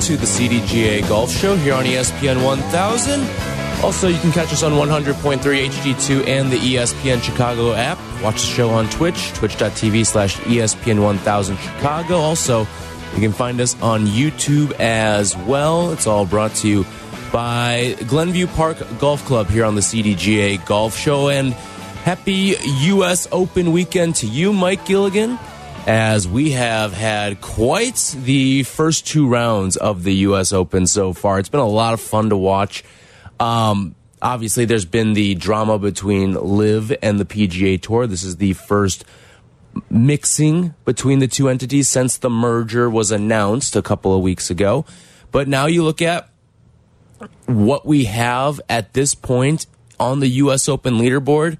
To the CDGA Golf Show here on ESPN 1000. Also, you can catch us on 100.3 HD2 and the ESPN Chicago app. Watch the show on Twitch, twitch.tv slash ESPN 1000 Chicago. Also, you can find us on YouTube as well. It's all brought to you by Glenview Park Golf Club here on the CDGA Golf Show. And happy U.S. Open weekend to you, Mike Gilligan as we have had quite the first two rounds of the U.S. Open so far. It's been a lot of fun to watch. Um, obviously, there's been the drama between LIV and the PGA Tour. This is the first mixing between the two entities since the merger was announced a couple of weeks ago. But now you look at what we have at this point on the U.S. Open leaderboard,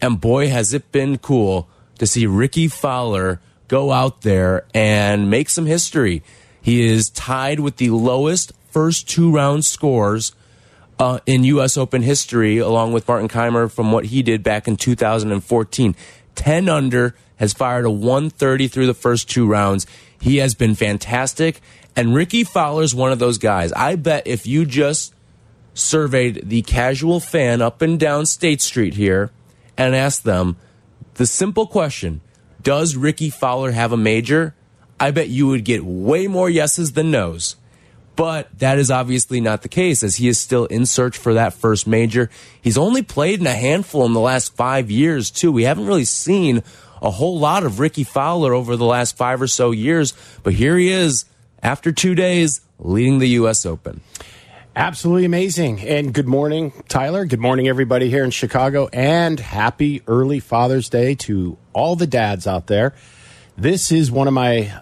and boy, has it been cool to see Rickie Fowler go out there and make some history. He is tied with the lowest first two round scores uh, in U.S. Open history, along with Martin Kaymer from what he did back in 2014. 10 under, has fired a 130 through the first two rounds. He has been fantastic. And Rickie Fowler's one of those guys. I bet if you just surveyed the casual fan up and down State Street here and asked them the simple question Does Rickie Fowler have a major? I bet you would get way more yeses than nos. But that is obviously not the case, as he is still in search for that first major. He's only played in a handful in the last five years, too. We haven't really seen a whole lot of Rickie Fowler over the last five or so years, but here he is after two days leading the U.S. Open. Absolutely amazing. And good morning, Tyler. Good morning, everybody here in Chicago. And happy early Father's Day to all the dads out there. This is one of my,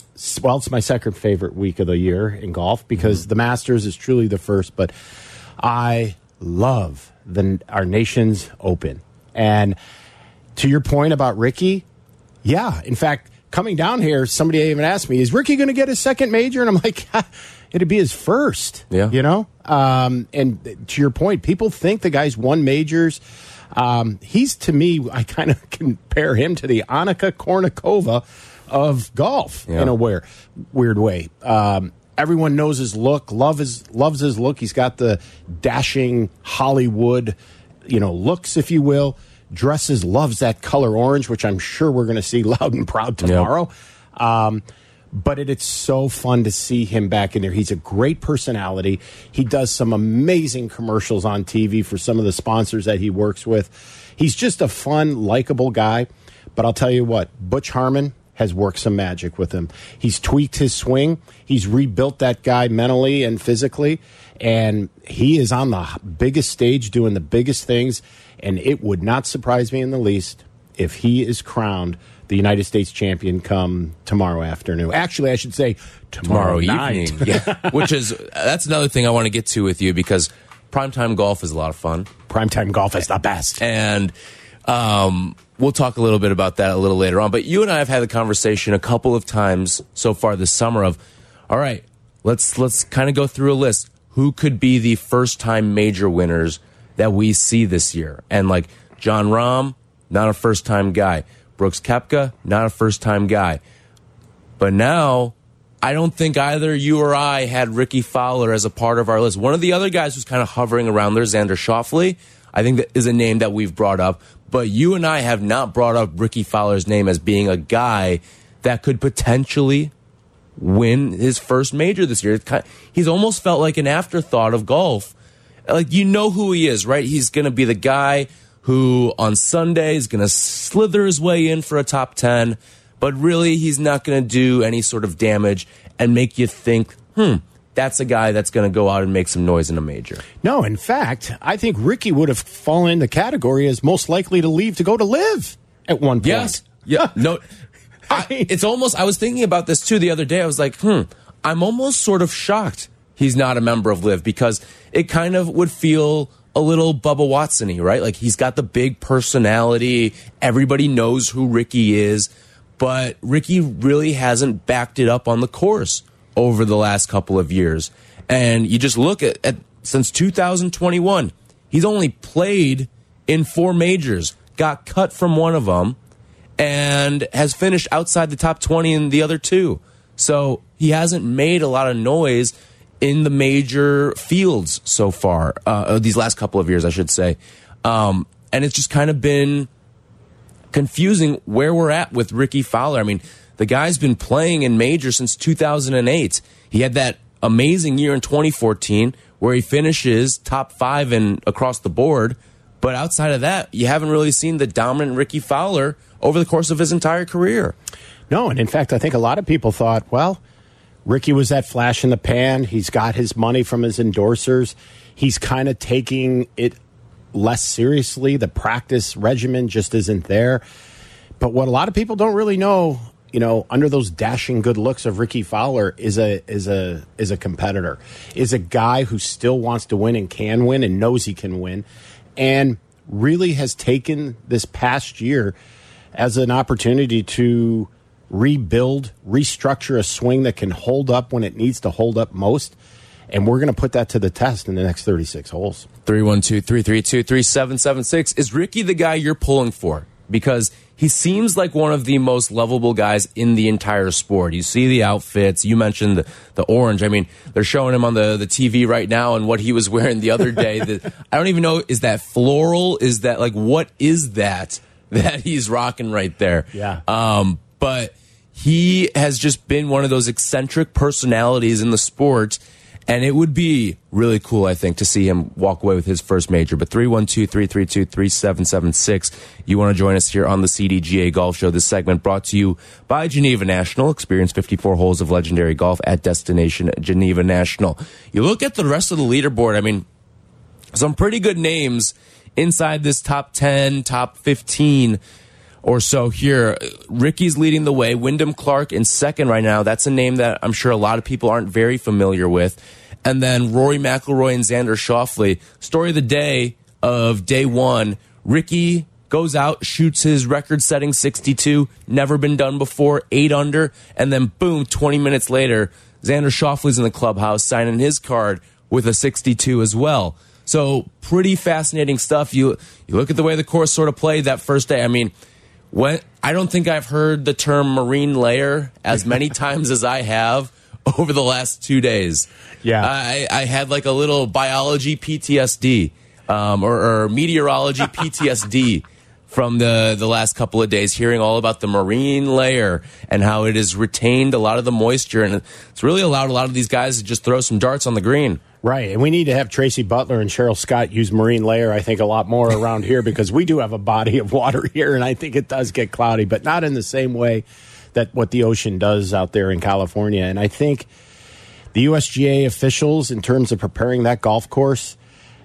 well, it's my second favorite week of the year in golf because mm-hmm. the Masters is truly the first, but I love the, our nation's open. And to your point about Rickie, yeah, in fact, coming down here, somebody even asked me, is Rickie going to get his second major? And I'm like, it'd be his first. Yeah. You know? Um, and to your point, people think the guy's won majors. Um, he's to me, I kind of compare him to the Annika Kournikova of golf Yeah. in a weird, weird way. Um, everyone knows his look, love his loves his look. He's got the dashing Hollywood, you know, looks, if you will. Dresses, loves that color orange, which I'm sure we're going to see loud and proud tomorrow. Um, but it, it's so fun to see him back in there. He's a great personality. He does some amazing commercials on TV for some of the sponsors that he works with. He's just a fun, likable guy. But I'll tell you what, Butch Harmon has worked some magic with him. He's tweaked his swing. He's rebuilt that guy mentally and physically. And he is on the biggest stage doing the biggest things. And it would not surprise me in the least if he is crowned the United States champion come tomorrow afternoon. Actually, I should say tomorrow, tomorrow evening. yeah. Which is that's another thing I want to get to with you because primetime golf is a lot of fun. Primetime golf is the best. And um, we'll talk a little bit about that a little later on. But you and I have had the conversation a couple of times so far this summer of, all right, let's let's kind of go through a list. Who could be the first time major winners that we see this year? And like Jon Rahm, not a first time guy. Brooks Koepka, not a first time guy. But now, I don't think either you or I had Rickie Fowler as a part of our list. One of the other guys who's kind of hovering around there, Xander Schauffele, I think that is a name that we've brought up. But you and I have not brought up Rickie Fowler's name as being a guy that could potentially win his first major this year. He's almost felt like an afterthought of golf. Like you know who he is, right? He's going to be the guy who on Sunday is going to slither his way in for a top 10, but really he's not going to do any sort of damage and make you think, "Hmm, that's a guy that's going to go out and make some noise in a major. No, in fact, I think Rickie would have fallen in the category as most likely to leave to go to LIV at one point. Yes. Yeah. No. I, it's almost. I was thinking about this too the other day. I was like, hmm. I'm almost sort of shocked he's not a member of LIV because it kind of would feel a little Bubba Watsony, right? Like he's got the big personality. Everybody knows who Rickie is, but Rickie really hasn't backed it up on the course over the last couple of years. And you just look at, at since 2021, he's only played in four majors, got cut from one of them, and has finished outside the top 20 in the other two. So he hasn't made a lot of noise in the major fields so far, uh, these last couple of years, I should say. Um, and it's just kind of been confusing where we're at with Rickie Fowler. I mean, the guy's been playing in major since 2008. He had that amazing year in 2014 where he finishes top five and across the board. But outside of that, you haven't really seen the dominant Rickie Fowler over the course of his entire career. No, and in fact, I think a lot of people thought, well, Rickie was that flash in the pan. He's got his money from his endorsers. He's kind of taking it less seriously. The practice regimen just isn't there. But what a lot of people don't really know, you know, under those dashing good looks of Rickie Fowler is a is a is a competitor. Is a guy who still wants to win and can win and knows he can win and really has taken this past year as an opportunity to rebuild, restructure a swing that can hold up when it needs to hold up most. And we're going to put that to the test in the next 36 holes. 312 332 3776. Is Rickie the guy you're pulling for? Because he seems like one of the most lovable guys in the entire sport. You see the outfits. You mentioned the, the orange. I mean, they're showing him on the, the TV right now and what he was wearing the other day. the, I don't even know. Is that floral? Is that like, what is that that he's rocking right there? Yeah. Um, but he has just been one of those eccentric personalities in the sport. And it would be really cool, I think, to see him walk away with his first major. But 312 332 3776. You want to join us here on the CDGA Golf Show. This segment brought to you by Geneva National. Experience 54 holes of legendary golf at Destination Geneva National. You look at the rest of the leaderboard, I mean, some pretty good names inside this top 10, top 15 or so here. Rickie's leading the way. Wyndham Clark in second right now. That's a name that I'm sure a lot of people aren't very familiar with. And then Rory McIlroy and Xander Schauffele. Story of the day of day one. Rickie goes out, shoots his record setting 62, never been done before, eight under. And then boom, 20 minutes later, Xander Schauffele's in the clubhouse signing his card with a 62 as well. So pretty fascinating stuff. You, you look at the way the course sort of played that first day. I mean, when I don't think I've heard the term marine layer as many times as I have over the last two days. Yeah, I, I had like a little biology PTSD um, or, or meteorology PTSD from the the last couple of days, hearing all about the marine layer and how it has retained a lot of the moisture, and it's really allowed a lot of these guys to just throw some darts on the green. Right. And we need to have Tracy Butler and Cheryl Scott use marine layer, I think, a lot more around here because we do have a body of water here, and I think it does get cloudy, but not in the same way that what the ocean does out there in California. And I think the USGA officials, in terms of preparing that golf course,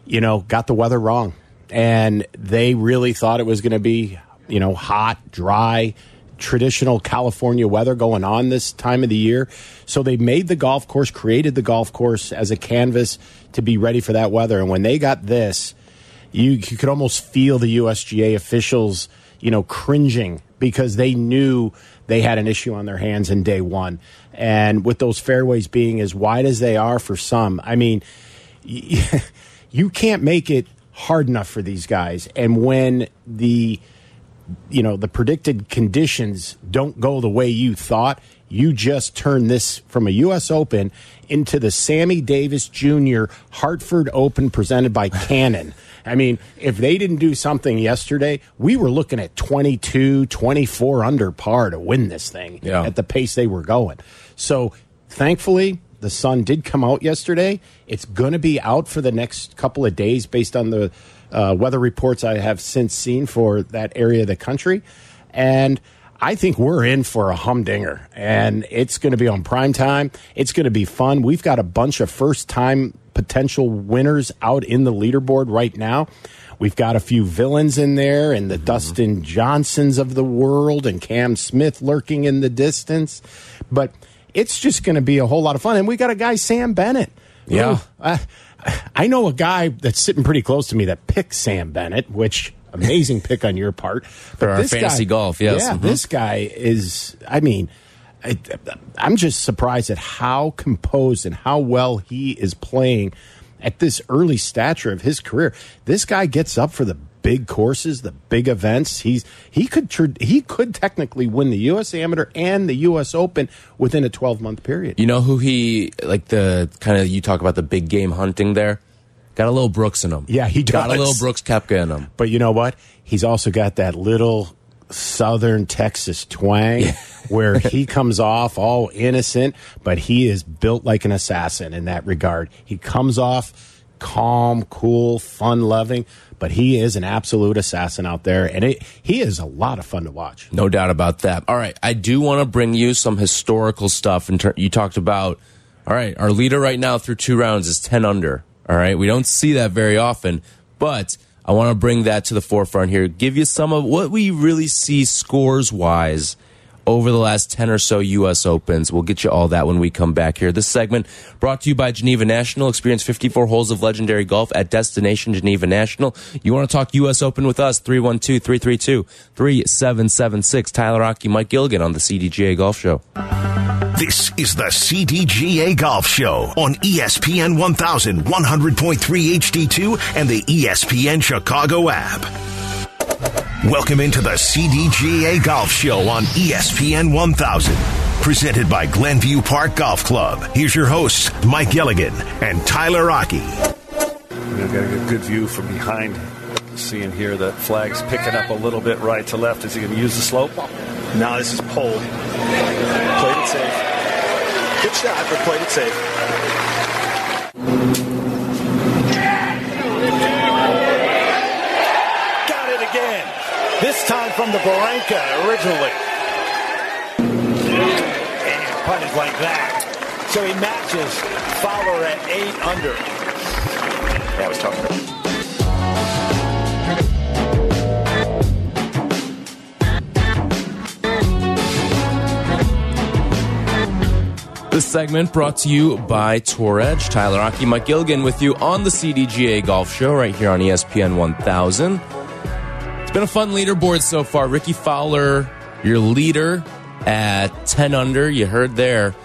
you know, got the weather wrong. And they really thought it was going to be, you know, hot, dry, traditional California weather going on this time of the year. So they made the golf course, created the golf course as a canvas to be ready for that weather. And when they got this, you, you could almost feel the USGA officials, you know, cringing because they knew they had an issue on their hands in day one. And with those fairways being as wide as they are for some, I mean, you can't make it hard enough for these guys. And when the you know the predicted conditions don't go the way you thought you just turn this from a US Open into the Sammy Davis Jr. Hartford Open presented by Canon. I mean, if they didn't do something yesterday, we were looking at 22, 24 under par to win this thing yeah. at the pace they were going. So, thankfully, the sun did come out yesterday. It's going to be out for the next couple of days based on the uh, weather reports I have since seen for that area of the country. And I think we're in for a humdinger, and it's going to be on prime time. It's going to be fun. We've got a bunch of first time potential winners out in the leaderboard right now. We've got a few villains in there, and the mm-hmm. Dustin Johnsons of the world, and Cam Smith lurking in the distance. But it's just going to be a whole lot of fun. And we got a guy, Sam Bennett. Yeah. I, I know a guy that's sitting pretty close to me that picked Sam Bennett, which amazing pick on your part. But For our fantasy guy, golf, yes. Yeah, mm -hmm. this guy is, I mean, I, I'm just surprised at how composed and how well he is playing at this early stature of his career. This guy gets up for the big courses, the big events. He's he could he could technically win the U.S. Amateur and the U.S. Open within a 12 month period. You know who he like the kind of you talk about the big game hunting there. Got a little Brooks in him. Yeah, he does. got a little Brooks Koepka in him. But you know what? He's also got that little southern Texas twang where he comes off all innocent, but he is built like an assassin in that regard. He comes off calm, cool, fun loving, but he is an absolute assassin out there, and it, he is a lot of fun to watch. No doubt about that. All right, I do want to bring you some historical stuff. And you talked about, all right, our leader right now through two rounds is 10 under. All right, we don't see that very often, but I want to bring that to the forefront here. Give you some of what we really see scores wise over the last 10 or so U.S. Opens. We'll get you all that when we come back here. This segment brought to you by Geneva National. Experience 54 holes of legendary golf at Destination Geneva National. You want to talk U.S. Open with us? 312 332 3776. Tyler Aki, Mike Gilligan on the CDGA Golf Show. This is the CDGA Golf Show on ESPN 1100.3 HD2 and the ESPN Chicago app. Welcome into the CDGA Golf Show on ESPN 1000. Presented by Glenview Park Golf Club. Here's your hosts, Mike Gilligan and Tyler Aki. We've got a good view from behind. Seeing here that flag's picking up a little bit right to left. Is he going to use the slope? Now this is pulled. Played it safe. Good shot, but played it safe. This time from the Barranca originally. And punted like that. So he matches Fowler at eight under. That was tough. This segment brought to you by Tour Edge. Tyler Aki, Mike Gilligan with you on the CDGA Golf Show right here on ESPN 1000. It's been a fun leaderboard so far. Rickie Fowler, your leader at 10 under. You heard there.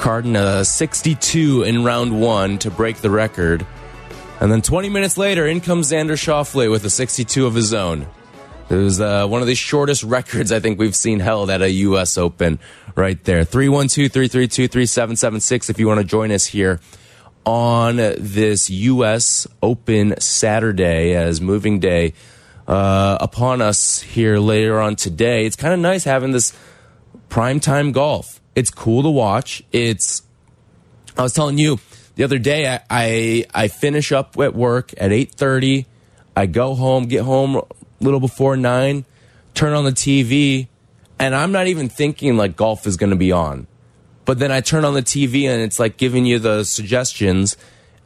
Carding a 62 in round one to break the record. And then 20 minutes later, in comes Xander Schauffele with a 62 of his own. It was uh, one of the shortest records I think we've seen held at a U.S. Open right there. 312 332 3776 if you want to join us here on this U.S. Open Saturday as moving day uh, upon us here later on today. It's kind of nice having this primetime golf. It's cool to watch. It's, I was telling you the other day, I, I, I finish up at work at 8.30. I go home, get home a little before 9, turn on the TV, and I'm not even thinking like golf is going to be on. But then I turn on the TV and it's like giving you the suggestions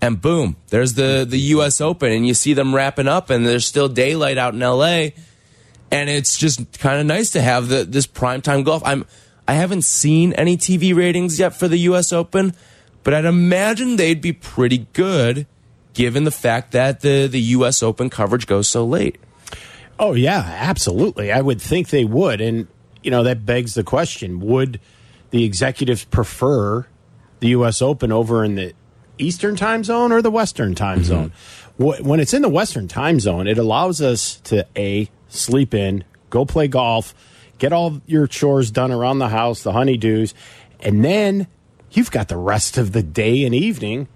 and boom, there's the the U.S. Open, and you see them wrapping up, and there's still daylight out in L.A. And it's just kind of nice to have the, this primetime golf. I'm I haven't seen any TV ratings yet for the U.S. Open, but I'd imagine they'd be pretty good, given the fact that the the U.S. Open coverage goes so late. Oh yeah, absolutely. I would think they would, and you know that begs the question: Would the executives prefer the U.S. Open over in the Eastern time zone or the Western time mm -hmm. zone. When it's in the Western time zone, it allows us to A, sleep in, go play golf, get all your chores done around the house, the honeydews, and then you've got the rest of the day and evening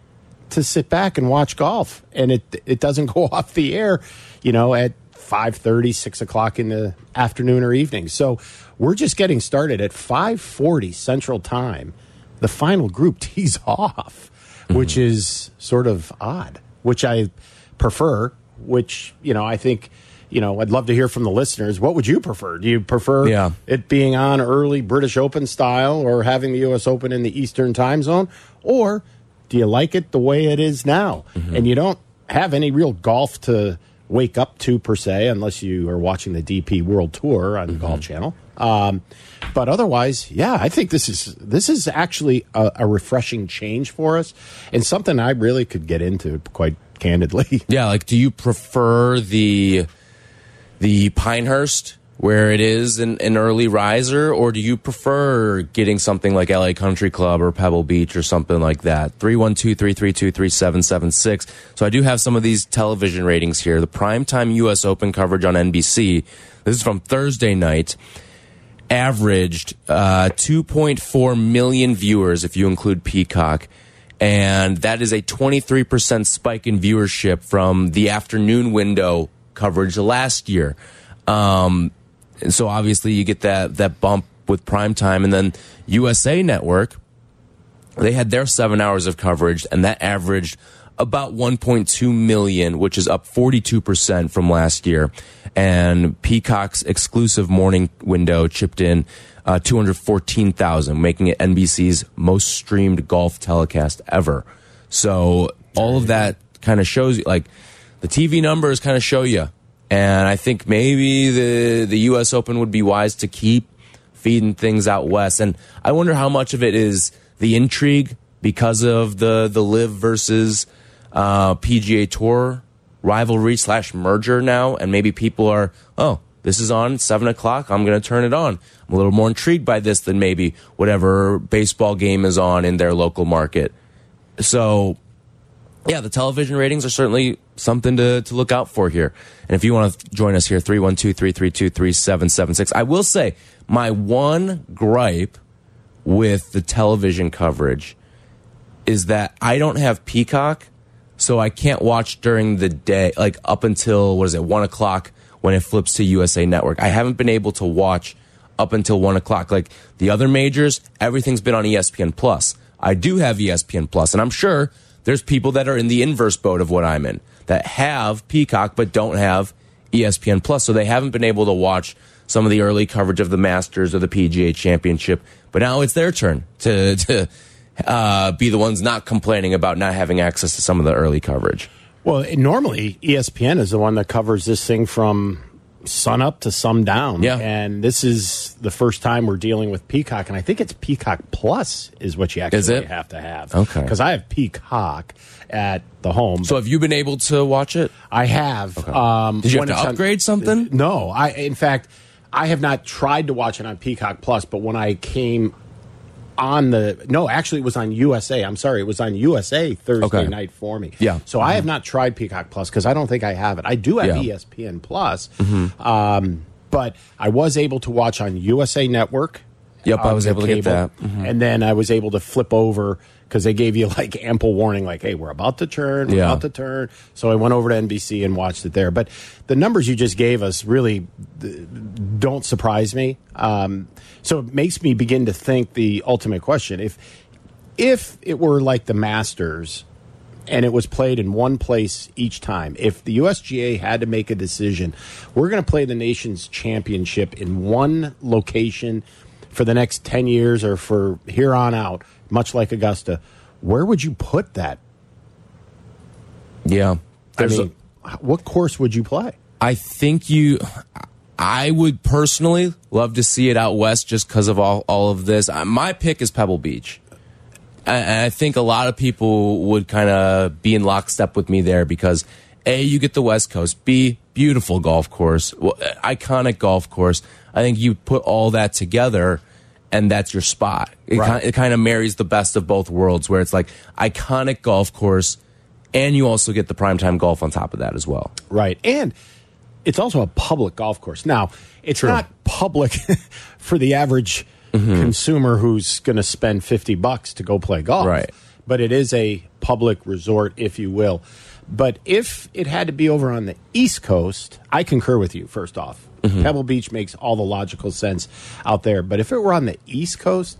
to sit back and watch golf. And it it doesn't go off the air, you know, at 5.30 6 o'clock in the afternoon or evening so we're just getting started at 5.40 central time the final group tees off which is sort of odd, which I prefer, which, you know, I think you know, I'd love to hear from the listeners. What would you prefer? Do you prefer Yeah. it being on early British Open style or having the U.S. Open in the Eastern time zone? Or do you like it the way it is now? And you don't have any real golf to wake up to per se, unless you are watching the DP World Tour on Golf Channel. Um, but otherwise, yeah, I think this is this is actually a, a refreshing change for us, and something I really could get into quite candidly. Yeah, like do you prefer the the Pinehurst where it is an, an early riser, or do you prefer getting something like LA Country Club or Pebble Beach or something like that? 312-332-3776. So I do have some of these television ratings here. The primetime US Open coverage on NBC. This is from Thursday night. Averaged uh, 2.4 million viewers if you include Peacock and that is a 23% spike in viewership from the afternoon window coverage last year. Um, and so obviously you get that that bump with prime time, and then USA Network, they had their seven hours of coverage, and that averaged about 1.2 million, which is up 42% from last year. And Peacock's exclusive morning window chipped in uh, 214,000, making it NBC's most streamed golf telecast ever. So all of that kind of shows you, like, the TV numbers kind of show you. And I think maybe the the U.S. Open would be wise to keep feeding things out west. And I wonder how much of it is the intrigue because of the the LIV versus uh, PGA Tour rivalry slash merger now, and maybe people are oh this is on seven o'clock. I'm going to turn it on. I'm a little more intrigued by this than maybe whatever baseball game is on in their local market. So yeah, the television ratings are certainly something to, to look out for here. And if you want to join us here, 312 332 3776. I will say, my one gripe with the television coverage is that I don't have Peacock, so I can't watch during the day, like up until, what is it, one o'clock when it flips to USA Network. I haven't been able to watch up until one o'clock. Like the other majors, everything's been on ESPN Plus. I do have ESPN Plus, and I'm sure there's people that are in the inverse boat of what I'm in that have Peacock but don't have ESPN Plus, so they haven't been able to watch some of the early coverage of the Masters or the PGA Championship. But now it's their turn to to uh, be the ones not complaining about not having access to some of the early coverage. Well, normally ESPN is the one that covers this thing from sun up to sun down. Yeah. And this is the first time we're dealing with Peacock, and I think it's Peacock Plus is what you actually it? have to have. Okay. Because I have Peacock at the home. So have you been able to watch it? I have. Um, Did you have to it's on- upgrade something? No, I. In fact, I have not tried to watch it on Peacock Plus, but when I came on the no, actually, it was on USA. I'm sorry, it was on USA Thursday Okay. night for me. Yeah. So I have not tried Peacock Plus because I don't think I have it. I do have Yeah. ESPN Plus, um, but I was able to watch on USA Network. Yep, I was able to get that. Mm-hmm. and then I was able to flip over because they gave you like ample warning, like, "Hey, we're about to turn, we're Yeah. about to turn." So I went over to NBC and watched it there. But the numbers you just gave us really don't surprise me. Um, so it makes me begin to think the ultimate question: if if it were like the Masters and it was played in one place each time. If the USGA had to make a decision, we're going to play the nation's championship in one location for the next 10 years or for here on out, much like Augusta, where would you put that? Yeah. I There's a- mean, what course would you play? I think you. I would personally love to see it out west just because of all, all of this. My pick is Pebble Beach. And I think a lot of people would kind of be in lockstep with me there because A, you get the West Coast, B, beautiful golf course, uh, iconic golf course. I think you put all that together and that's your spot. It, Right. ki- it kind of marries the best of both worlds where it's like iconic golf course and you also get the primetime golf on top of that as well. Right. And it's also a public golf course. Now, it's not public for the average mm-hmm. consumer who's going to spend 50 bucks to go play golf. Right. But it is a public resort, if you will. But if it had to be over on the East Coast, I concur with you, first off. Mm-hmm. Pebble Beach makes all the logical sense out there. But if it were on the East Coast,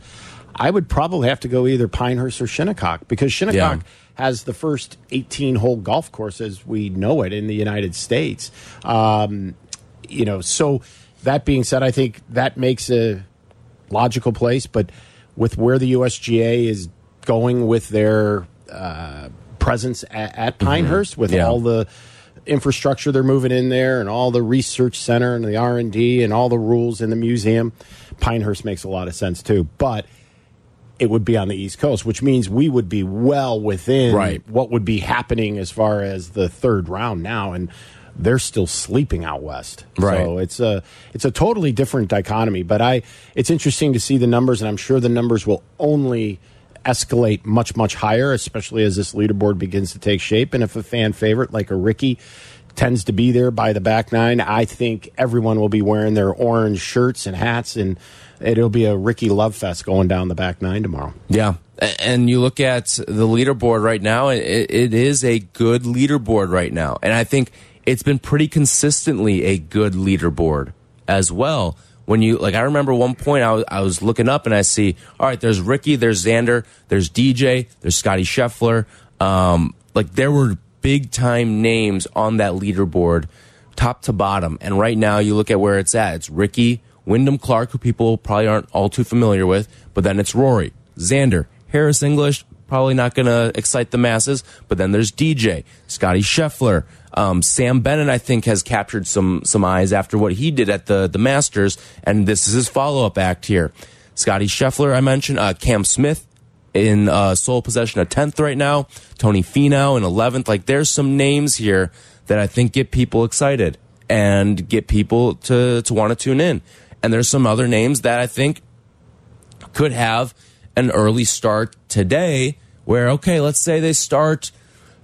I would probably have to go either Pinehurst or Shinnecock because Shinnecock Yeah. Has the first 18 hole golf course as we know it in the United States. Um, you know, so that being said, I think that makes a logical place. But with where the USGA is going with their uh, presence at, at Pinehurst, with Yeah. all the infrastructure they're moving in there, and all the research center and the R and D, and all the rules in the museum, Pinehurst makes a lot of sense too. But it would be on the East Coast, which means we would be well within Right. what would be happening as far as the third round now, and they're still sleeping out west. Right. So it's a it's a totally different dichotomy. But I it's interesting to see the numbers, and I'm sure the numbers will only escalate much much higher, especially as this leaderboard begins to take shape. And if a fan favorite like a Rickie tends to be there by the back nine, I think everyone will be wearing their orange shirts and hats and. It'll be a Rickie Love Fest going down the back nine tomorrow. Yeah. And you look at the leaderboard right now, it, it is a good leaderboard right now. And I think it's been pretty consistently a good leaderboard as well. When you, like, I remember one point I was, I was looking up and I see, all right, there's Rickie, there's Xander, there's DJ, there's Scottie Scheffler. Um, like, there were big time names on that leaderboard, top to bottom. And right now, you look at where it's at. It's Rickie, Wyndham Clark, who people probably aren't all too familiar with, but then it's Rory, Xander, Harris English, probably not going to excite the masses, but then there's DJ, Scottie Scheffler, um, Sam Bennett, I think, has captured some some eyes after what he did at the the Masters, and this is his follow up act here. Scottie Scheffler, I mentioned, uh, Cam Smith in uh, sole possession of 10th right now, Tony Finau in 11th. Like, there's some names here that I think get people excited and get people to, to want to tune in. And there's some other names that I think could have an early start today where, okay, let's say they start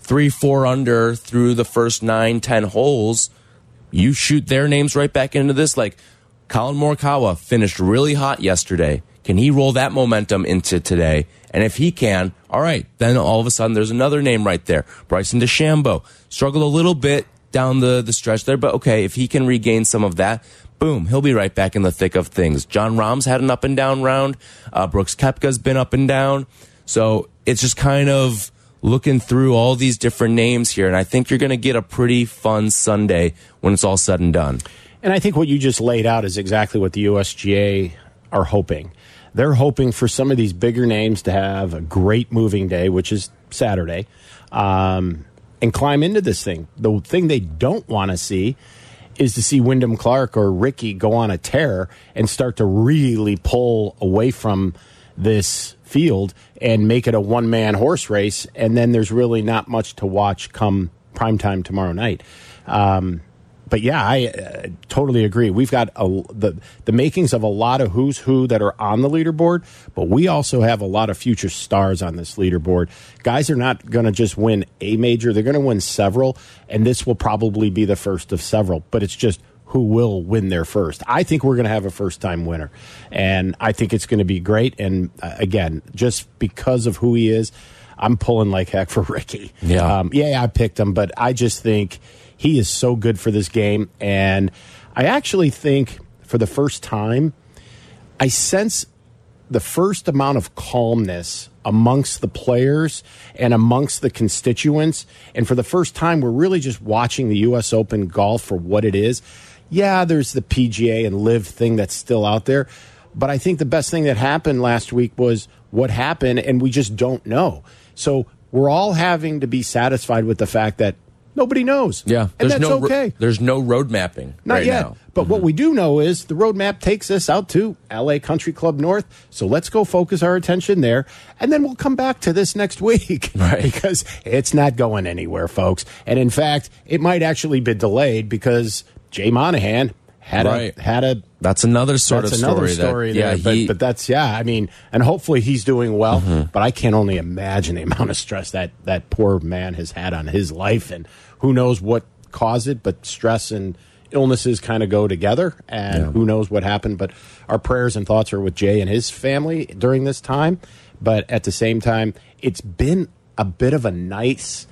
three, four under through the first nine, ten holes. You shoot their names right back into this. Like Collin Morikawa finished really hot yesterday. Can he roll that momentum into today? And if he can, all right, then all of a sudden there's another name right there. Bryson DeChambeau struggled a little bit down the, the stretch there, but okay, if he can regain some of that, boom, he'll be right back in the thick of things. Jon Rahm's had an up and down round. Uh, Brooks Koepka's been up and down. So it's just kind of looking through all these different names here. And I think you're going to get a pretty fun Sunday when it's all said and done. And I think what you just laid out is exactly what the USGA are hoping. They're hoping for some of these bigger names to have a great moving day, which is Saturday, um, and climb into this thing. The thing they don't want to see is to see Wyndham Clark or Rickie go on a tear and start to really pull away from this field and make it a one man horse race. And then there's really not much to watch come prime time tomorrow night. Um, but yeah, I uh, totally agree. We've got a, the the makings of a lot of who's who that are on the leaderboard, but we also have a lot of future stars on this leaderboard. Guys are not going to just win a major; they're going to win several, and this will probably be the first of several. But it's just who will win their first. I think we're going to have a first time winner, and I think it's going to be great. And uh, again, just because of who he is, I'm pulling like heck for Rickie. Yeah. Um, yeah, I picked him, but I just think he is so good for this game. And I actually think for the first time, I sense the first amount of calmness amongst the players and amongst the constituents. And for the first time, we're really just watching the U.S. Open golf for what it is. Yeah, there's the PGA and LIV thing that's still out there. But I think the best thing that happened last week was what happened, and we just don't know. So we're all having to be satisfied with the fact that nobody knows. Yeah, and that's no okay. there's no road mapping Not right yet. now. Mm-hmm. But what we do know is the roadmap takes us out to LA Country Club North. So let's go focus our attention there. And then we'll come back to this next week. Right. Because it's not going anywhere, folks. And in fact, it might actually be delayed because Jay Monahan had Right. a had a That's another sort that's of another story. story that, there. yeah, but, he, but that's yeah. I mean, and hopefully he's doing well. Mm-hmm. But I can only imagine the amount of stress that that poor man has had on his life, and who knows what caused it. But stress and illnesses kind of go together, and who knows what happened. But our prayers and thoughts are with Jay and his family during this time. But at the same time, it's been a bit of a nice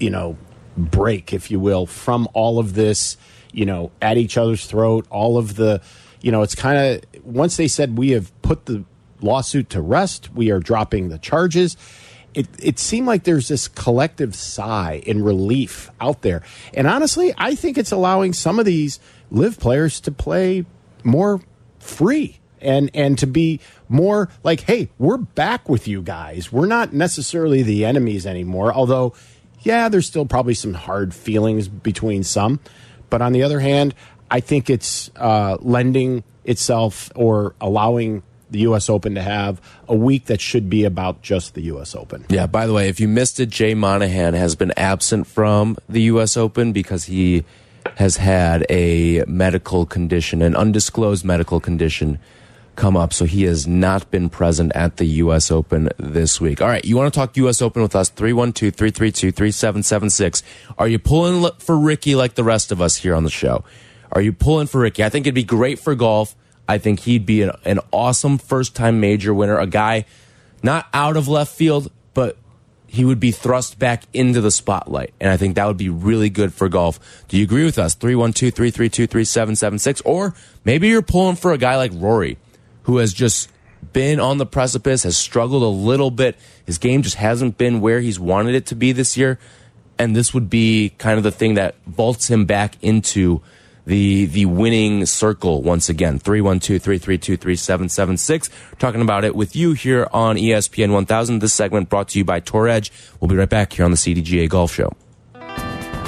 you know, break, if you will, from all of this, you know, at each other's throat, all of the, you know, it's kind of, once they said we have put the lawsuit to rest, we are dropping the charges. it, it seemed like there's this collective sigh in relief out there. And honestly, I think it's allowing some of these LIV players to play more free and and to be more like, hey, we're back with you guys. We're not necessarily the enemies anymore. Although, yeah, there's still probably some hard feelings between some. But on the other hand, I think it's uh, lending itself or allowing the U.S. Open to have a week that should be about just the U.S. Open. Yeah, by the way, if you missed it, Jay Monahan has been absent from the U.S. Open because he has had a medical condition, an undisclosed medical condition come up. So he has not been present at the U.S. Open this week. All right, you want to talk U.S. Open with us? 312 332 3776. Are you pulling for Rickie like the rest of us here on the show? Are you pulling for Rickie? I think it'd be great for golf. I think he'd be an, an awesome first time major winner, a guy not out of left field, but he would be thrust back into the spotlight. And I think that would be really good for golf. Do you agree with us? 312 332 3776. Or maybe you're pulling for a guy like Rory, who has just been on the precipice, has struggled a little bit. His game just hasn't been where he's wanted it to be this year. And this would be kind of the thing that vaults him back into the the winning circle once again. 312-332-3776 talking about it with you here on espn 1000 this segment brought to you by tour edge. We'll be right back here on the cdga golf show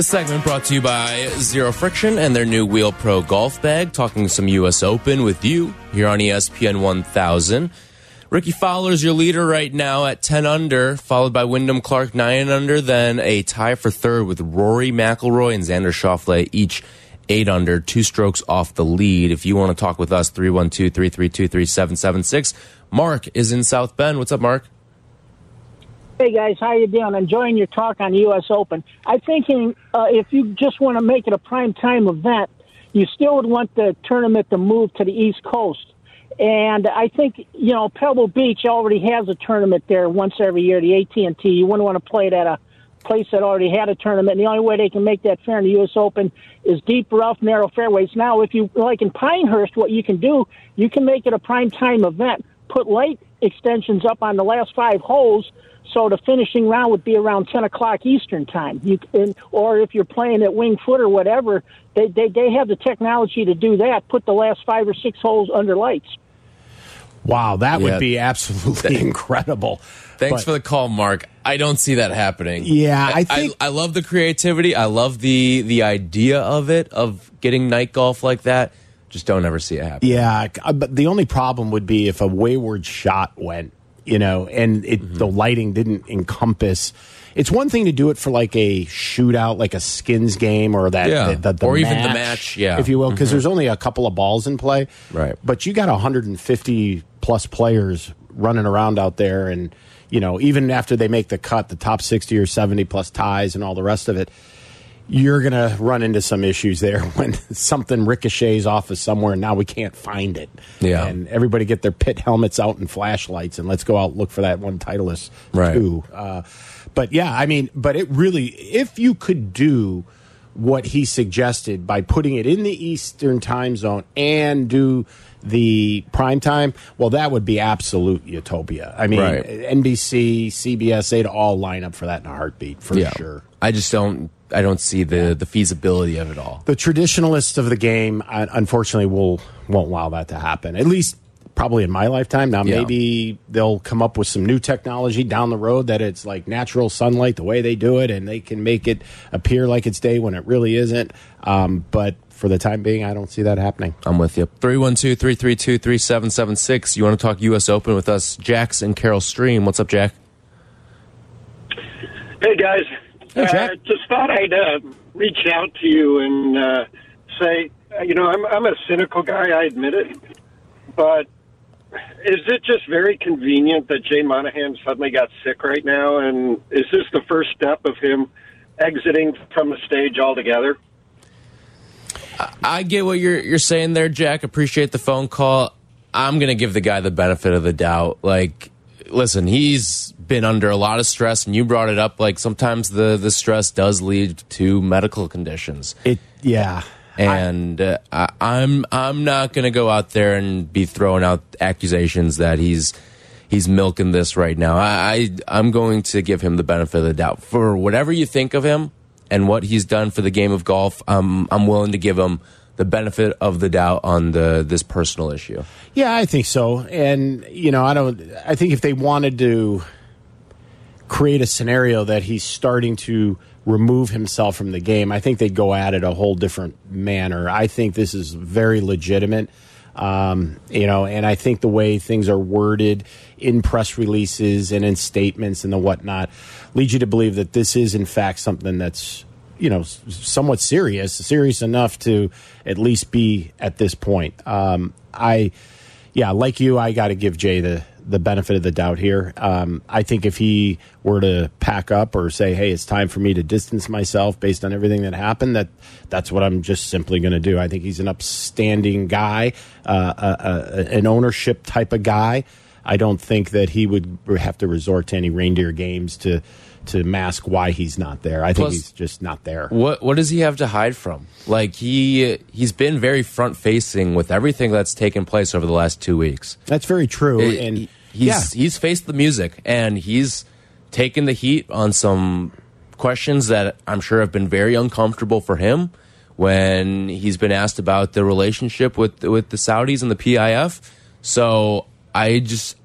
This segment brought to you by Zero Friction and their new Wheel Pro golf bag. Talking some U.S. Open with you here on ESPN 1000. Rickie Fowler's your leader right now at 10 under, followed by Wyndham Clark 9 under, then a tie for third with Rory McIlroy and Xander Schauffele, each 8 under, two strokes off the lead. If you want to talk with us, 312 332 3776. Mark is in South Bend. What's up, Mark? Hey guys, how you doing? Enjoying your talk on U.S. Open. I'm thinking uh, if you just want to make it a prime time event, you still would want the tournament to move to the East Coast. And I think you know Pebble Beach already has a tournament there once every year, the AT&T. You wouldn't want to play it at a place that already had a tournament. And the only way they can make that fair in the U.S. Open is deep, rough, narrow fairways. Now, if you like in Pinehurst, what you can do, you can make it a prime time event. Put light extensions up on the last five holes so the finishing round would be around 10 o'clock Eastern time. You can, or if you're playing at Wing Foot or whatever, they, they, they have the technology to do that. Put the last five or six holes under lights. Wow, that Yeah. would be absolutely incredible. Thanks But- for the call, Mark. I don't see that happening. Yeah, I think- I, love the creativity. I love the the idea of it of getting night golf like that. Just don't ever see it happen. Yeah, uh, but the only problem would be if a wayward shot went, you know, and it, Mm-hmm. the lighting didn't encompass. It's one thing to do it for like a shootout, like a skins game, or that, Yeah. the, the Or even the match, yeah. if you will, because there's only a couple of balls in play, Right. But you got 150 plus players running around out there, and you know, even after they make the cut, the top 60 or 70 plus ties and all the rest of it you're going to run into some issues there when something ricochets off of somewhere and now we can't find it. Yeah. And everybody get their pit helmets out and flashlights and let's go out look for that one Titleist Right. too. Uh, but yeah, I mean, but it really, if you could do what he suggested by putting it in the Eastern time zone and do the prime time, well, that would be absolute utopia. I mean, Right. NBC, CBS, they'd all line up for that in a heartbeat for Yeah. sure. I just don't. I don't see the the feasibility of it all. the traditionalists of the game uh, unfortunately will won't allow that to happen at least probably in my lifetime now Yeah. maybe they'll come up with some new technology down the road that it's like natural sunlight the way they do it and they can make it appear like it's day when it really isn't um, but for the time being i don't see that happening I'm with you. 312 332 3776. You want to talk U.S. Open with us? Jack's and Carol Stream. What's up, Jack? Hey guys, Hey. Uh, just thought I'd uh, reach out to you and uh, say, you know, I'm, I'm a cynical guy, I admit it, but is it just very convenient that Jay Monahan suddenly got sick right now? And is this the first step of him exiting from the stage altogether? I get what you're you're saying there, Jack. Appreciate the phone call. I'm gonna give the guy the benefit of the doubt. Like, listen, he's been under a lot of stress, and you brought it up. Like, sometimes the the stress does lead to medical conditions. It, yeah. and uh, I, I'm I'm not going to go out there and be throwing out accusations that he's he's milking this right now. I, I I'm going to give him the benefit of the doubt for whatever you think of him and what he's done for the game of golf. I'm I'm willing to give him the benefit of the doubt on the this personal issue. Yeah, I think so. And you know, I don't. I think if they wanted to create a scenario that he's starting to remove himself from the game, I think they'd go at it a whole different manner. I think this is very legitimate. Um, you know, and I think the way things are worded in press releases and in statements and the whatnot leads you to believe that this is, in fact, something that's you know somewhat serious, serious enough to at least be at this point. Um, I, yeah, like you, I got to give Jay the the benefit of the doubt here. Um, I think if he were to pack up or say, "Hey, it's time for me to distance myself based on everything that happened," that that's what I'm just simply going to do. I think he's an upstanding guy, uh, a, a, an ownership type of guy. I don't think that he would have to resort to any reindeer games to to mask why he's not there. I Plus- think he's just not there. What what does he have to hide from? Like he he's been very front facing with everything that's taken place over the last two weeks. That's very true. It- and he's yeah, he's faced the music and he's taken the heat on some questions that I'm sure have been very uncomfortable for him when he's been asked about the relationship with with the Saudis and the PIF. So I just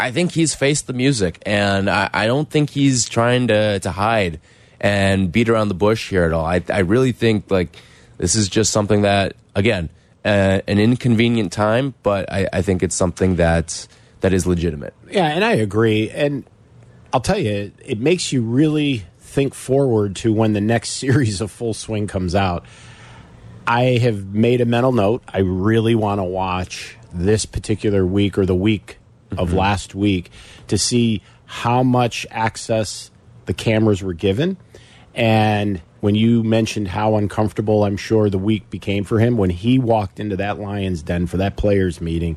I think he's faced the music and I, I don't think he's trying to to hide and beat around the bush here at all. I I really think like this is just something that again uh, an inconvenient time, but I, I think it's something that that is legitimate. Yeah, and I agree. And I'll tell you, it makes you really think forward to when the next series of Full Swing comes out. I have made a mental note. I really want to watch this particular week or the week of mm-hmm. last week to see how much access the cameras were given. And when you mentioned how uncomfortable I'm sure the week became for him when he walked into that Lions den for that players meeting,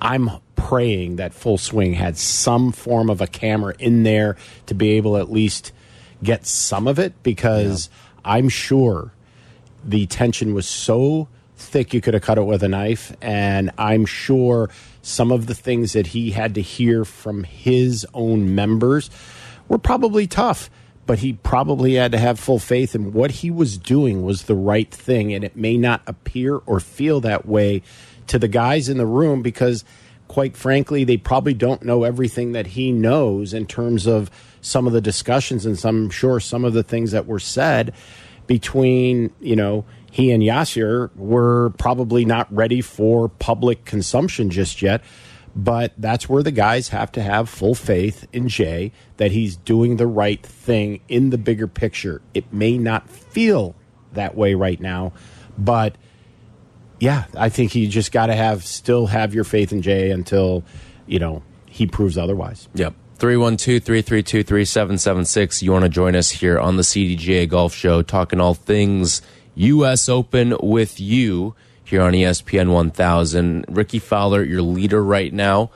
I'm praying that Full Swing had some form of a camera in there to be able to at least get some of it because I'm sure the tension was so thick you could have cut it with a knife. And I'm sure some of the things that he had to hear from his own members were probably tough. But he probably had to have full faith in what he was doing was the right thing. And it may not appear or feel that way to the guys in the room because, quite frankly, they probably don't know everything that he knows in terms of some of the discussions and some, I'm sure, some of the things that were said between you know he and Yasir were probably not ready for public consumption just yet. But that's where the guys have to have full faith in Jay that he's doing the right thing in the bigger picture. It may not feel that way right now, but yeah, I think you just got to have still have your faith in Jay until you know he proves otherwise. Yep. 312 332 3776. You want to join us here on the CDGA Golf Show, talking all things U.S. Open with you here on E ESPN 1000. Rickie Fowler, your leader right now.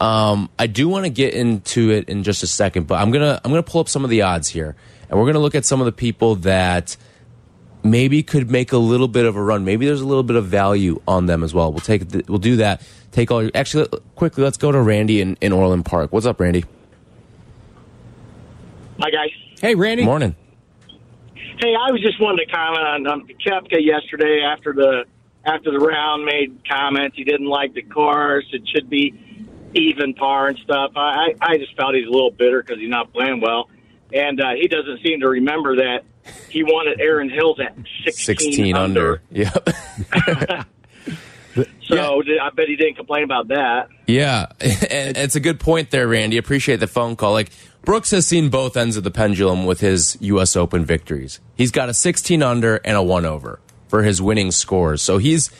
Um, I do want to get into it in just a second, but I'm gonna I'm gonna pull up some of the odds here, and we're gonna look at some of the people that maybe could make a little bit of a run. Maybe there's a little bit of value on them as well. We'll take the, we'll do that. Take all your actually quickly. Let's go to Randy in, in Orland Park. What's up, Randy? Hi, guys. Hey, Randy. Morning. Hey, I was just wanting to comment on um, Koepka yesterday after the after the round made comments. He didn't like the course. It should be even par and stuff. I I I just felt he's a little bitter because he's not playing well, and uh, he doesn't seem to remember that he wanted Erin Hills at 16, 16 under. Yep. So I bet he didn't complain about that. Yeah, and it's a good point there, Randy. Appreciate the phone call. Like Brooks has seen both ends of the pendulum with his U.S. Open victories. He's got a 16 under and a one over for his winning scores. So he's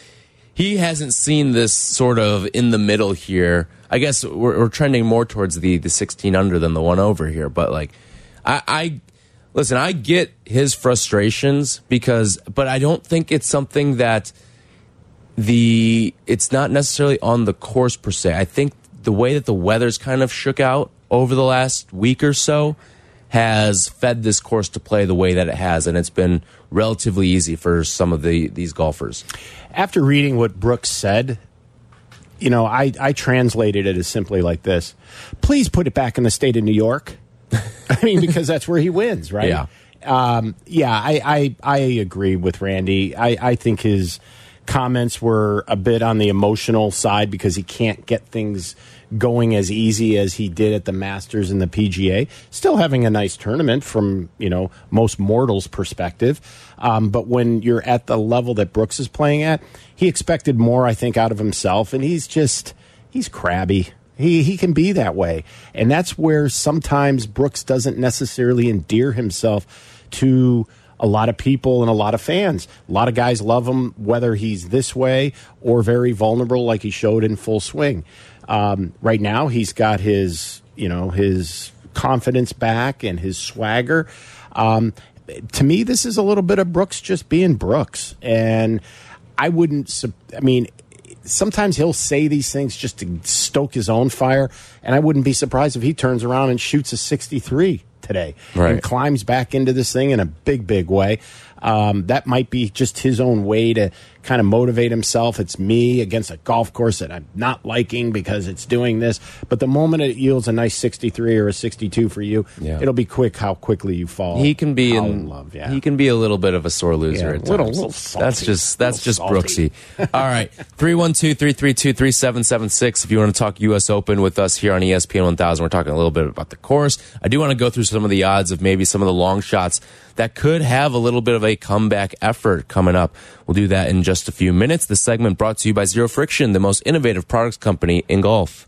he hasn't seen this sort of in the middle here. I guess we're, we're trending more towards the the 16 under than the one over here. But like, I, I listen. I get his frustrations because, but I don't think it's something that the it's not necessarily on the course per se. I think the way that the weather's kind of shook out over the last week or so has fed this course to play the way that it has, and it's been relatively easy for some of the these golfers. After reading what Brooks said, you know, I, I translated it as simply like this: Please put it back in the state of New York. I mean, because that's where he wins, right? Yeah. Um, yeah, I, I I agree with Randy. I, I think his comments were a bit on the emotional side because he can't get things going as easy as he did at the Masters and the PGA. Still having a nice tournament from you know most mortals' perspective, um, but when you're at the level that Brooks is playing at, he expected more. I think out of himself, and he's just he's crabby. He he can be that way, and that's where sometimes Brooks doesn't necessarily endear himself to a lot of people and a lot of fans. A lot of guys love him, whether he's this way or very vulnerable, like he showed in full swing. Um, right now, he's got his you know his confidence back and his swagger. Um, to me, this is a little bit of Brooks just being Brooks, and I wouldn't. I mean, sometimes he'll say these things just to stoke his own fire, and I wouldn't be surprised if he turns around and shoots a 63 today Right. and climbs back into this thing in a big, big way. Um, that might be just his own way to kind of motivate himself. It's me against a golf course that I'm not liking because it's doing this. But the moment it yields a nice 63 or a 62 for you, Yeah. it'll be quick how quickly you fall. He can be in, love. Yeah, He can be a little bit of a sore loser Yeah, at times. little- little salty. that's just that's just Little Brooksy. All right, 312-332-3776 if you want to talk US Open with us here on ESPN 1000. We're talking a little bit about the course. I do want to go through some of the odds of maybe some of the long shots that could have a little bit of a comeback effort coming up. We'll do that in just a few minutes. This segment brought to you by Zero Friction, the most innovative products company in golf.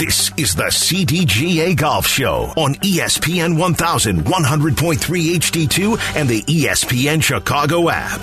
This is the CDGA Golf Show on ESPN 1100.3 HD2, and the ESPN Chicago app.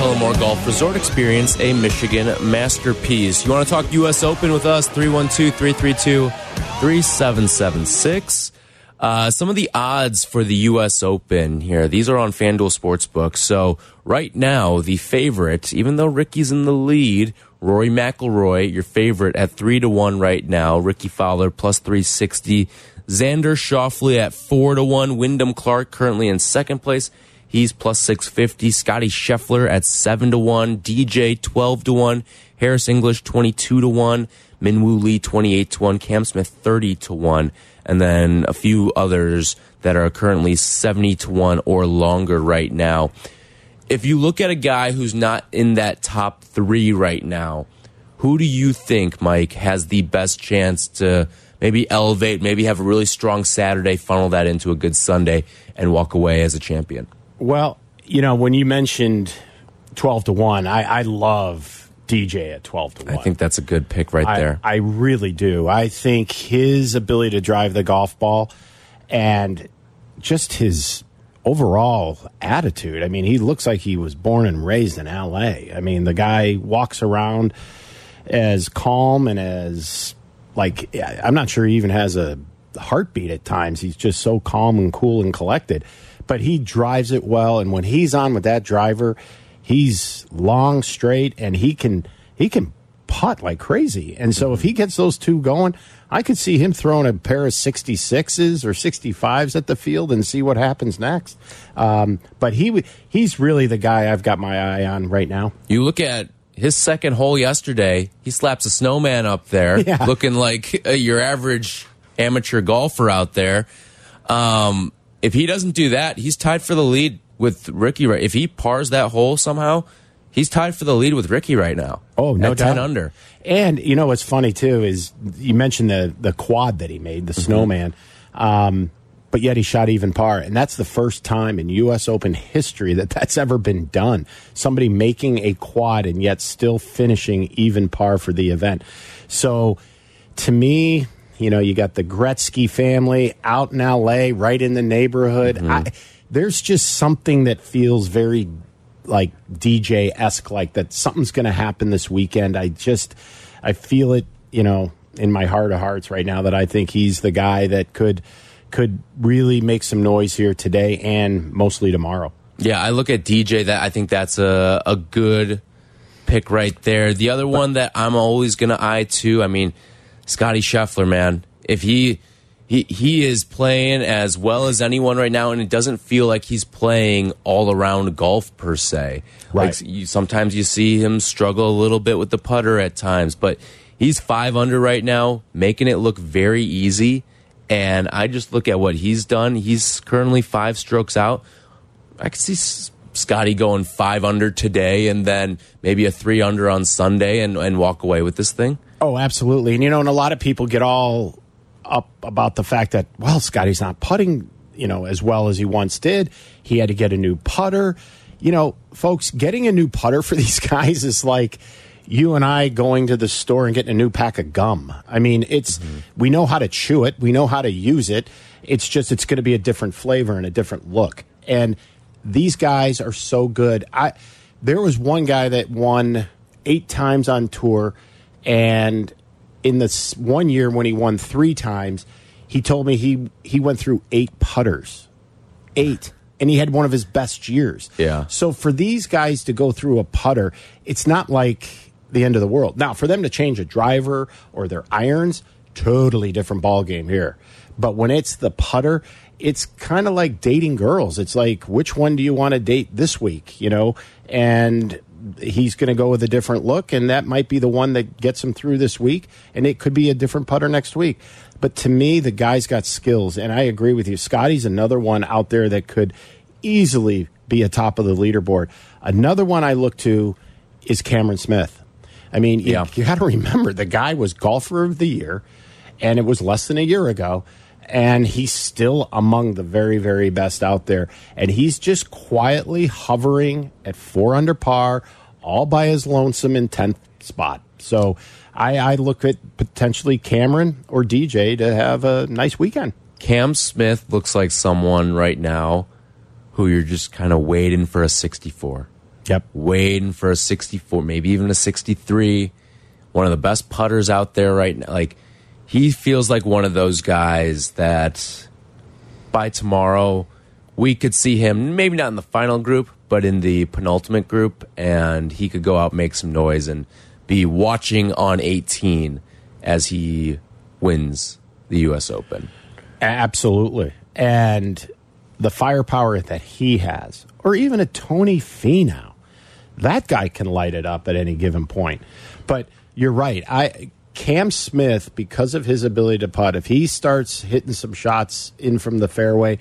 Tullamore Golf Resort. Experience a Michigan masterpiece. You want to talk U.S. Open with us? 312 332 3776. Uh, Some of the odds for the U.S. Open here, these are on FanDuel Sportsbook. So, right now, the favorite, even though Rickie's in the lead, Rory McIlroy, your favorite at 3 to 1 right now. Rickie Fowler plus 360. Xander Schauffele at 4 to 1. Wyndham Clark currently in second place. He's plus 650. Scottie Scheffler at 7 to 1. DJ 12 to 1. Harris English 22 to 1. Min Woo Lee 28 to 1. Cam Smith 30 to 1. And then a few others that are currently 70 to 1 or longer right now. If you look at a guy who's not in that top three right now, who do you think, Mike, has the best chance to maybe elevate, maybe have a really strong Saturday, funnel that into a good Sunday, and walk away as a champion? Well, you know, when you mentioned 12 to 1, I, I love DJ at 12 to 1. I think that's a good pick right I, there. I really do. I think his ability to drive the golf ball and just his overall attitude. I mean, he looks like he was born and raised in LA. I mean, the guy walks around as calm and as like I'm not sure he even has a heartbeat at times. He's just so calm and cool and collected. But he drives it well and when he's on with that driver, he's long straight and he can he can putt like crazy. And so if he gets those two going, I could see him throwing a pair of 66s or 65s at the field and see what happens next. Um, but he he's really the guy I've got my eye on right now. you look at his second hole yesterday, he slaps a snowman up there, Yeah. looking like uh, your average amateur golfer out there. Um, if he doesn't do that, he's tied for the lead with Rickie. Right, if he pars that hole somehow, he's tied for the lead with Rickie right now. Oh, no doubt. ten under. And you know what's funny too is you mentioned the the quad that he made, the snowman, um, but yet he shot even par, and that's the first time in U.S. Open history that that's ever been done. Somebody making a quad and yet still finishing even par for the event. So, to me, you know, you got the Gretzky family out in L.A., right in the neighborhood. Mm-hmm. I, there's just something that feels very like DJ esque, like that something's going to happen this weekend. I just, I feel it, you know, in my heart of hearts right now that I think he's the guy that could could really make some noise here today and mostly tomorrow. Yeah, I look at DJ. That I think that's a a good pick right there. The other one that I'm always gonna eye too. I mean, Scottie Scheffler, man. If he he he is playing as well as anyone right now, and it doesn't feel like he's playing all around golf per se. Right. Like you, sometimes you see him struggle a little bit with the putter at times, but he's five under right now, making it look very easy. And I just look at what he's done. He's currently five strokes out. I could see Scottie going five under today and then maybe a three under on Sunday and, and walk away with this thing. Oh, absolutely. And you know, and a lot of people get all up about the fact that well, Scottie's not putting, you know, as well as he once did. He had to get a new putter. You know, folks, getting a new putter for these guys is like you and I going to the store and getting a new pack of gum. I mean, it's we know how to chew it, we know how to use it. It's just it's going to be a different flavor and a different look. And these guys are so good. I there was one guy that won 8 times on tour and in this one year when he won 3 times, he told me he he went through 8 putters. 8 and he had one of his best years. Yeah. So for these guys to go through a putter, it's not like the end of the world. Now, for them to change a driver or their irons, totally different ball game here. But when it's the putter, it's kind of like dating girls. It's like which one do you want to date this week, you know? And he's going to go with a different look and that might be the one that gets him through this week and it could be a different putter next week. But to me, the guy's got skills and I agree with you. Scottie's another one out there that could easily be a top of the leaderboard. Another one I look to is Cameron Smith. I mean, you, Yeah. you got to remember the guy was golfer of the year, and it was less than a year ago, and he's still among the very, very best out there. And he's just quietly hovering at four under par, all by his lonesome in tenth spot. So I, I look at potentially Cameron or DJ to have a nice weekend. Cam Smith looks like someone right now who you're just kind of waiting for a 64. Yep. Waiting for a 64, maybe even a 63. One of the best putters out there right now. Like, he feels like one of those guys that by tomorrow we could see him, maybe not in the final group, but in the penultimate group, and he could go out, make some noise, and be watching on 18 as he wins the U.S. Open. Absolutely. And the firepower that he has, or even a Tony Finau, that guy can light it up at any given point. But you're right. I Cam Smith, because of his ability to putt, if he starts hitting some shots in from the fairway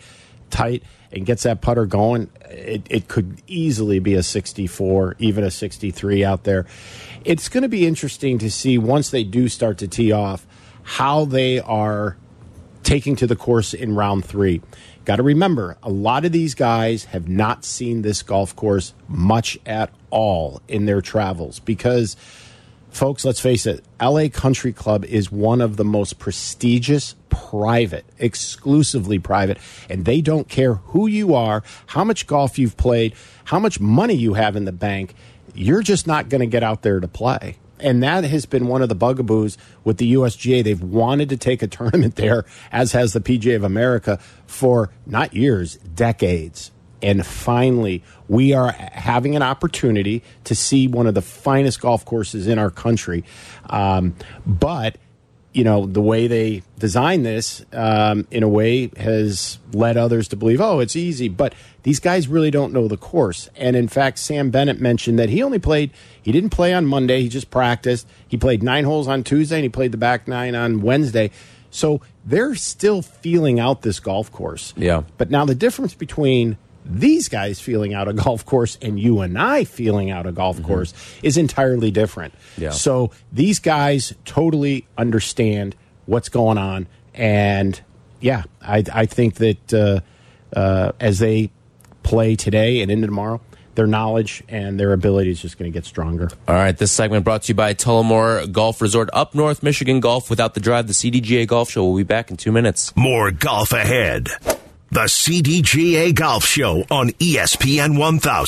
tight and gets that putter going, it, it could easily be a 64, even a 63 out there. It's going to be interesting to see once they do start to tee off how they are taking to the course in round three. Got to remember, a lot of these guys have not seen this golf course much at all in their travels because, folks, let's face it, LA Country Club is one of the most prestigious private, exclusively private, and they don't care who you are, how much golf you've played, how much money you have in the bank. You're just not going to get out there to play. And that has been one of the bugaboos with the USGA. They've wanted to take a tournament there, as has the PGA of America, for not years, decades. And finally, we are having an opportunity to see one of the finest golf courses in our country. Um, but you know, the way they designed this, um, in a way, has led others to believe, oh, it's easy. But these guys really don't know the course. And in fact, Sam Bennett mentioned that he only played, he didn't play on Monday, he just practiced. He played nine holes on Tuesday and he played the back nine on Wednesday. So they're still feeling out this golf course. Yeah. But now the difference between these guys feeling out a golf course and you and I feeling out a golf mm-hmm. course is entirely different. Yeah. So these guys totally understand what's going on. And yeah, I, I think that uh, uh, as they play today and into tomorrow, their knowledge and their ability is just going to get stronger. All right, this segment brought to you by Tullamore Golf Resort up North Michigan Golf without the drive. The CDGA Golf Show will be back in two minutes. More golf ahead. The CDGA Golf Show on ESPN 1000.